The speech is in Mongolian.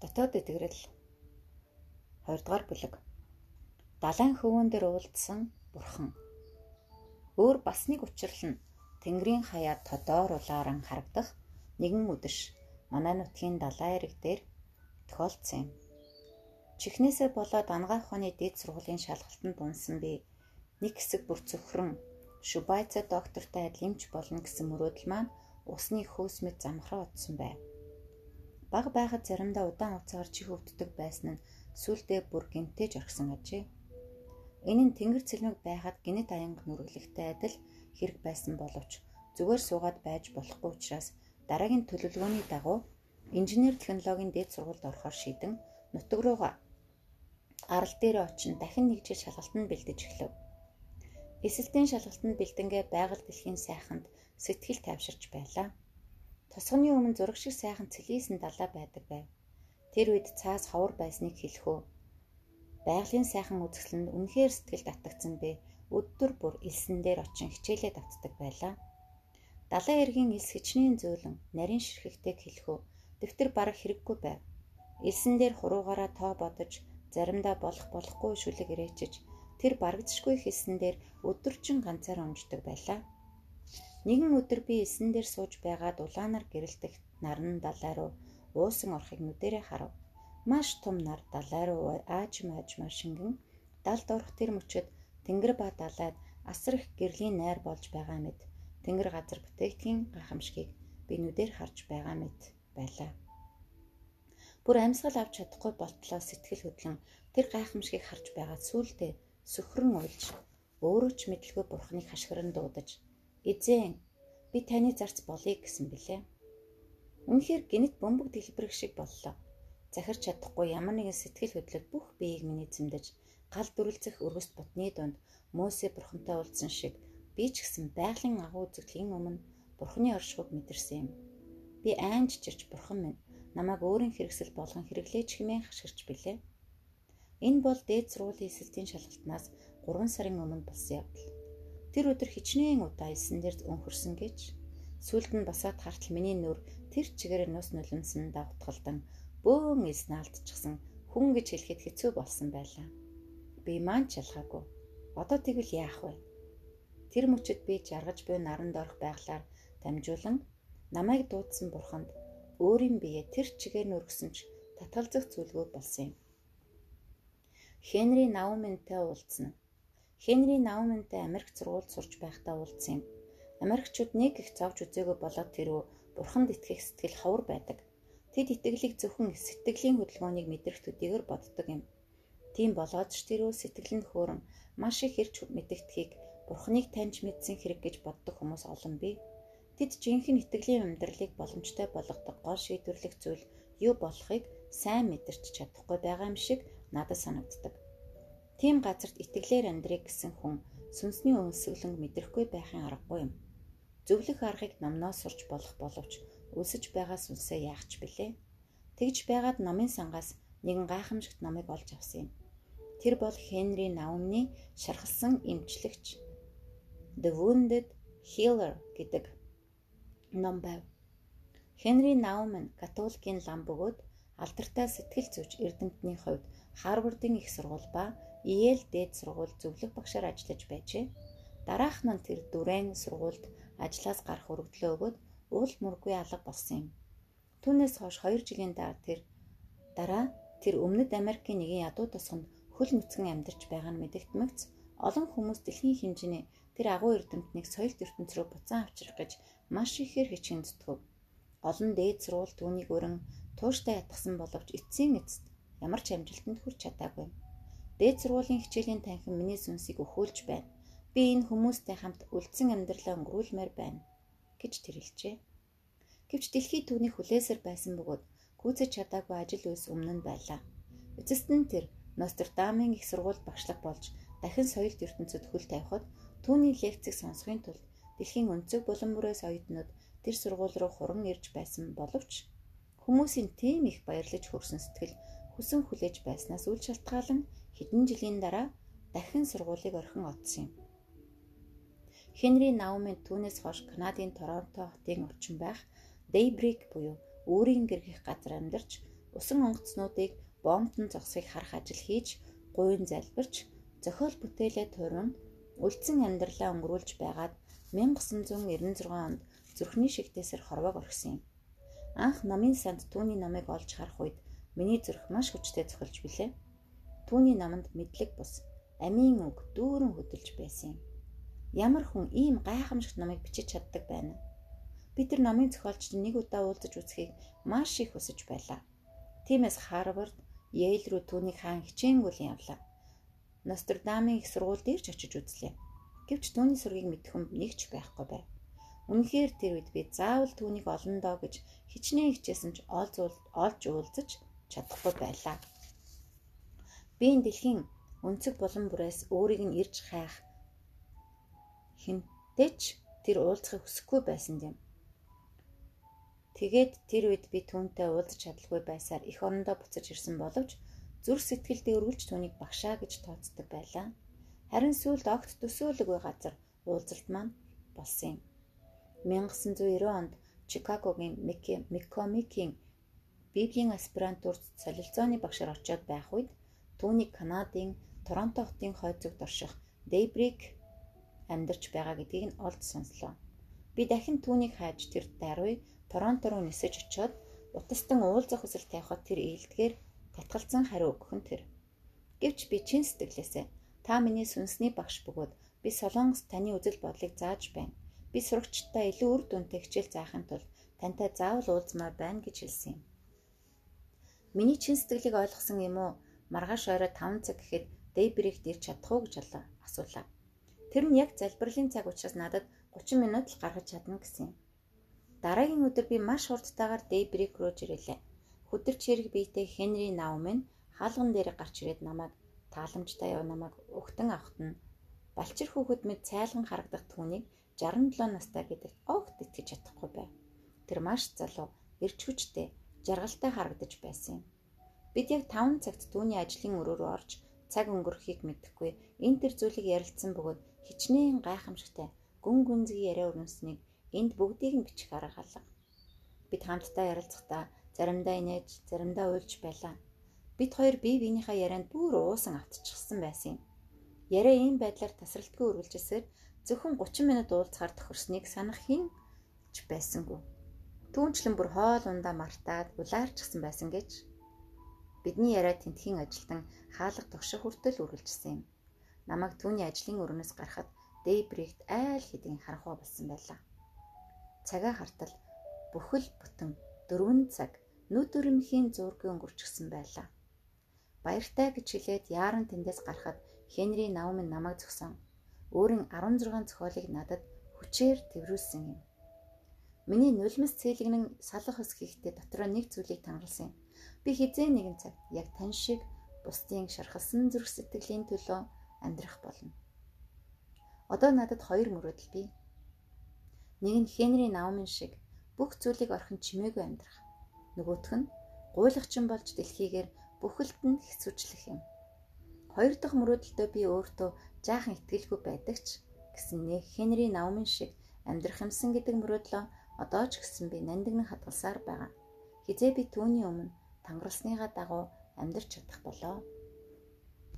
Дотоод итгэрэл 2 дугаар бүлэг. Далайн хөвөн дээр уулдсан бурхан. Өөр бас нэг учрал нь Тэнгэрийн хаяа тодоор улааран харагдах нэгэн үдэш манай нутгийн далайн эрэг дээр тохиолдсон юм. Чихнээсээ болоод анагаах ухааны дэд сургуулийн шалгалтанд унсан би нэг хэсэг бүр цөхрөн Шубайца доктортай адил эмч болно гэсэн мөрөөдөл маань усны хөөс мэт замхраа утсан байв. Баг байхад заримдаа удаан хугацаагаар чих өвддөг байсан нь сүулдэ бүр гинтэж орхисон ажээ. Энэ нь тэнгэр цэлмэг байхад гинэт аянга нүрэглэхтэй адил хэрэг байсан боловч зүгээр суугаад байж болохгүй учраас дараагийн төлөвлөгөөний дагуу инженер технологийн дээд сургуульд орохоор шийдэн нутаг руугаа арал дээр очин дахин нэг жил шалгалтанд бэлдэж эхлэв. Эсэлтийн шалгалтанд бэлдэнгээ байгаль дэлхийн сайханд сэтгэл тайвширч байлаа. Тосгоны өмнө зураг шиг сайхан цэлийсэн далаа байдаг байв. Тэр үед цаас ховор байсныг хэлэхөө. Байгалийн сайхан үзэсгэлэнд үнэхээр сэтгэл татагдсан бэ. Өдөр бүр элсэн дээр очин хичээлээ давтдаг байлаа. Далайн эргийн элс хичнээн зөөлөн нарийн ширхэгтэйг хэлэхөө. Дэвтэр бараг хэрэггүй байв. Элсэн дээр хуруугаараа тоо бодож заримдаа болох болохгүй шүлэг ирээчж тэр барагдшгүй хэлсэн дээр өдөржин ганцаар унждаг байлаа. Нэгэн өдөр би эсэн дээр сууж байгаад улаанаар гэрэлтэх наран далай руу уусан орохыг нүдэрээ харав. Маш том нар далай руу аажим аажмаар шингэн далд орох тэр мөчөд тэнгэр ба далайд асар их гэрлийн найр болж байгаа мэд тэнгэр газар бүтээгдэхин гайхамшигыг би нүдээр харж байгаа мэд байлаа. Бүр амьсгал авч чадахгүй болтлоо сэтгэл хөдлөн тэр гайхамшигыг харж байгаад сүулдэ сөхрөн уйлж өөрөө ч мэдлгүй бурхныг хашгиран дуудаж Эзэн би таны зарц болъё гэсэн бэлээ. Үнэхээр гинт бөмбөг дэлбэрэх шиг боллоо. Захирч чадахгүй ямар нэгэн сэтгэл хөдлөл бүх биеийг минь эзэмдэж гал дүрлцэх өргөст бутны донд Мосе бурхантай уулзсан шиг би ч гэсэн байгалийн агуу үзэгдлийн өмнө бурхны оршихуйг мэдэрсэн юм. Би айнж чирч бурхан минь намайг өөрийн хэрэгсэл болгон хэрэглээч хэмээн хашгирч билээ. Энэ бол дээд сургуулийн эсэлтийн шалгалтнаас 3 сарын өмнө болсон явдал. Тэр өдөр хичнээн удаа элсэн дээр өнхөрсөн гэж сүлд нь басаад хартал миний нүр тэр чигээр нус нулимсан давтгалдан бөөн элс наалтчихсан хүн гэж хэлэхэд хэцүү болсон байлаа. Би маань ч ялгаагүй. Одоо тэгвэл яах вэ? Тэр мөчөд би жаргаж буй наранд орох байглаар дамжуулан намайг дуудсан бурханд өөрийн бие тэр чигээр нүргсэн ч татгалзах зүйлгүй болсон юм. Хенри Науминтай уулзна. Хенри Наумантай Америк сургуульд сурч байхдаа уулзсан юм. Америкчууд нэг их зовж үзээгүй болоод тэрөө бурханд итгэх сэтгэл ховор байдаг. Тэд итгэлийг зөвхөн сэтгэлийн хөдөлгөөнийг мэдрэх төдийгөр боддог юм. Тийм болоод ч тэрөө сэтгэлэнд хөөрөн маш их хэрч мэдэгдэхийг бурхныг таньж мэдсэн хэрэг гэж боддог хүмүүс олон бий. Тэд жинхэнэ итгэлийн амьдралыг боломжтой болгодог гол шийдвэрлэх зүйл юу болохыг сайн мэдэрч чадахгүй байгаа юм шиг надад санагддаг. Тийм газарт итгэлээр амьдрыг гэсэн хүн сүнсний өнсөглөнг мэдрэхгүй байхын аргагүй юм. Зөвлөх аргыг номноос сурч болох боловч өлсөж байгаа сүнсээ яах ч билээ. Тэгж байгаад номын сангаас нэгэн гайхамшигт номыг олж авсан юм. Тэр бол Хенри Наумны шархалсан эмчлэгч The Wounded Healer гэдэг ном байв. Хенри Науман католикийн лам бөгөөд алдартай сэтгэл зүйч эрдэмтний хувьд Харвардын их сургууль ба Иэл дээд сургууль зөвлөх багшаар ажиллаж байжээ. Дараах нь тэр дүрээн сургуульд ажлаас гарах өргөдлөө өгөөд уул мөргүй алга болсон юм. Түүнээс хойш 2 жилийн дараа тэр дараа тэр өмнөд Америкийн нэгэн ядуу тосгонд хөл нүцгэн амьдарч байгаа нь мэдэгдмэгц олон хүмүүс дэлхийн хэмжээний тэр агуу эрдэмтнийг соёл ертөнц рүү буцаан авчрах гэж маш ихээр хичээн зүтгэв. Олон дээд сургууль түүнийг өрн тууштай ятгсан боловч эцсийн эцэст ямар ч амжилтанд хүрч чадаагүй. Дээд сургуулийн хичээлийн танхим миний сүнсийг өхөөлж байна. Би энэ хүмүүстэй хамт үлдсэн амьдралаа өнгөрүүлмээр байна гэж тэр хэлжээ. Гэвч дэлхий түүний хүлээсэр байсан бөгөөд гүйцэж чадаагүй ажил үйлс өмнө нь байлаа. Эцэст нь тэр Нострадамын их сургууль багшлах болж дахин соёлт ертөнцид хөл тавихад түүний лекцийг сонсохын тулд дэлхийн өнцөг булан бүрээс оюутнууд тэр сургууль руу хуран ирж байсан боловч хүмүүсийн тийм их баярлаж хөрсөн сэтгэл хүсэн хүлээж байснаас үл шалтгаалan хэдэн жилийн дараа дахин сургуулийг орхин оцсон юм. Хенри Наумын түүнээс хойш Канадын Торонто хотын орчин байх Daybreak буюу өөрийн гэргих газар амьдарч усан онгоцнуудыг бомбтон зогсхийг харах ажил хийж, гуйн залбирч, зохиол бүтээлээ турин үлдсэн амьдралаа өнгөрүүлж байгаад 1996 онд зүрхний шигтээсэр хорвоог орхисон юм. Анх намын санд түүний намыг олж харах үед миний зүрх маш хүчтэй цохилж билээ. Түүний наманд мэдлэг бус амийн үг дүүрэн хөдөлж байсан юм. Ямар хүн ийм гайхамшигт намыг бичиж чаддаг байна. Би тэр намын зохиолчд нэг удаа уулзаж үзхийг маш их хүсэж байлаа. Тиймээс Харвард, Йейл рүү түүнийг хаан хичээнгүйл явлаа. Нострадамын их сургууль дээр ч очиж үзлээ. Гэвч түүний сургийг мэдэх хүн нэг ч байхгүй байв. Үнэхээр тэр үед би заавал түүнийг олно доо гэж хичнээн хичээсэн ч олж уулзаж чадахгүй байлаа. Би энэ дэлхийн өнцөг булан бүрээс өөрийг нь ирж хайх хинтээ ч тэр уулзахыг хүсэхгүй байсан юм. Тэгээд тэр үед би түүнтэй уулзах чадалгүй байсаар эх орондоо буцаж ирсэн боловч зүр сэтгэлдээ өргөлж түүнийг багшаа гэж тооцдог байлаа. Харин сүүлд огт төсөөлөггүй газар уулзалт маань болсон юм. 1990 онд Чикагогийн Микомикийн Библийн аспирантурт солилцооны багшаар очиод байх үед түүнийг Канадын Торонто хотын хойцогт орших Дейбрик амьдарч байгаа гэдгийг нь олд сонслоо. Би дахин түүнийг хайж тэр даруй Торонто руу нисэж очиод утастан уулзах хүсэл тавихад тэр ээлдгээр татгалзан хариу өгөх нь тэр. Гэвч би чин сэтгэлээсээ та миний сүнсний багш бөгөөд би солонгос таны үзэл бодлыг зааж байна. Би сурагчтай илүү үр дүнтэй хичээл заахын тулд тантай заавал уулзмаар байна гэж хэлсэн юм. Миний чин сэтгэлийг ойлгосон юм уу? Маргааш орой 5 цаг гэхэд Дэйбрихт ирч чадах уу гэж асуулаа. Тэр нь яг залбирлын цаг учраас надад 30 минут л гаргаж чадна гэсэн. Дараагийн өдөр би маш хурдтайгаар Дэйбрих руу жирэлээ. Хөдөрч хэрэг биетэй Хенри Наумын хаалган дээр гарч ирээд намайг тааламжтай яв намайг өгтөн авахт нь балчир хүүхэд мэд цайлган харагдах түүнийг 67 настай гэдэгт огт итгэж чадахгүй байв. Тэр маш залуу, эрч хүчтэй, жаргалтай харагдаж байсан юм. Бид яг 5 цагт түүний ажлын өрөө рүү орж цаг өнгөрөхийг мэдэхгүй энэ төр зүйлийг ярилцсан бөгөөд хичнээн гайхамшигтай гүн гүнзгий яриа өрнөснийг энд бүгдийг нь бичих арга алга. Бид хамтдаа ярилцахдаа заримдаа инээж, заримдаа уйлж байлаа. Бид хоёр бие биенийхээ ярианд бүр уусан автчихсан байсан юм. Яриа ийм байдлаар тасралтгүй үргэлжилсээр зөвхөн 30 минут уулзахаар тохирсныг санах хин ч байсангүй. Түүнчлэн бүр хоол ундаа мартаад улаарчсан байсан гэж бидний яриа тентхийн ажилтан хаалга тогших хүртэл үргэлжилсэн юм. Намайг түүний ажлын өрнөөс гарахад Дэйбрихт айл хэдийн харахуй болсон байлаа. Цагаа хартал бүхэл бүтэн 4 цаг нүд өрөмхийн зургийн өнгөрчихсөн байлаа. Баяртай гэж хэлээд яаран тэндээс гарахад Хенри Наумын намайг зогсон. Өөрийн 16 зохиолыг надад хүчээр тэрвүүлсэн юм. Миний нулимс цээлэгнэн салах ус хийхдээ дотроо нэг зүйлийг тангалсан юм. Би хизээ нэгэн цаг яг тань шиг бусдын шархалсан зүрх сэтгэлийн төлөө амьдрах болно. Одоо надад хоёр мөрөөдөл бий. Нэг нь Хенри Наумын шиг бүх зүйлийг орхин чимээгүй амьдрах. Нөгөөх нь гуйлагчин болж дэлхийгээр бүхэлд нь хэцүүчлэх юм. Хоёр дахь мөрөөдөлтөө би өөртөө жаахан итгэлгүй байдаг ч гэсэн нэг Хенри Наумын шиг амьдрах юмсан гэдэг мөрөөдлөө одоо ч гэсэн би нандинг хадгалсаар байгаа. Хизээ би түүний өмнө тангарсныгаа дагуу амьдрч чадах болоо.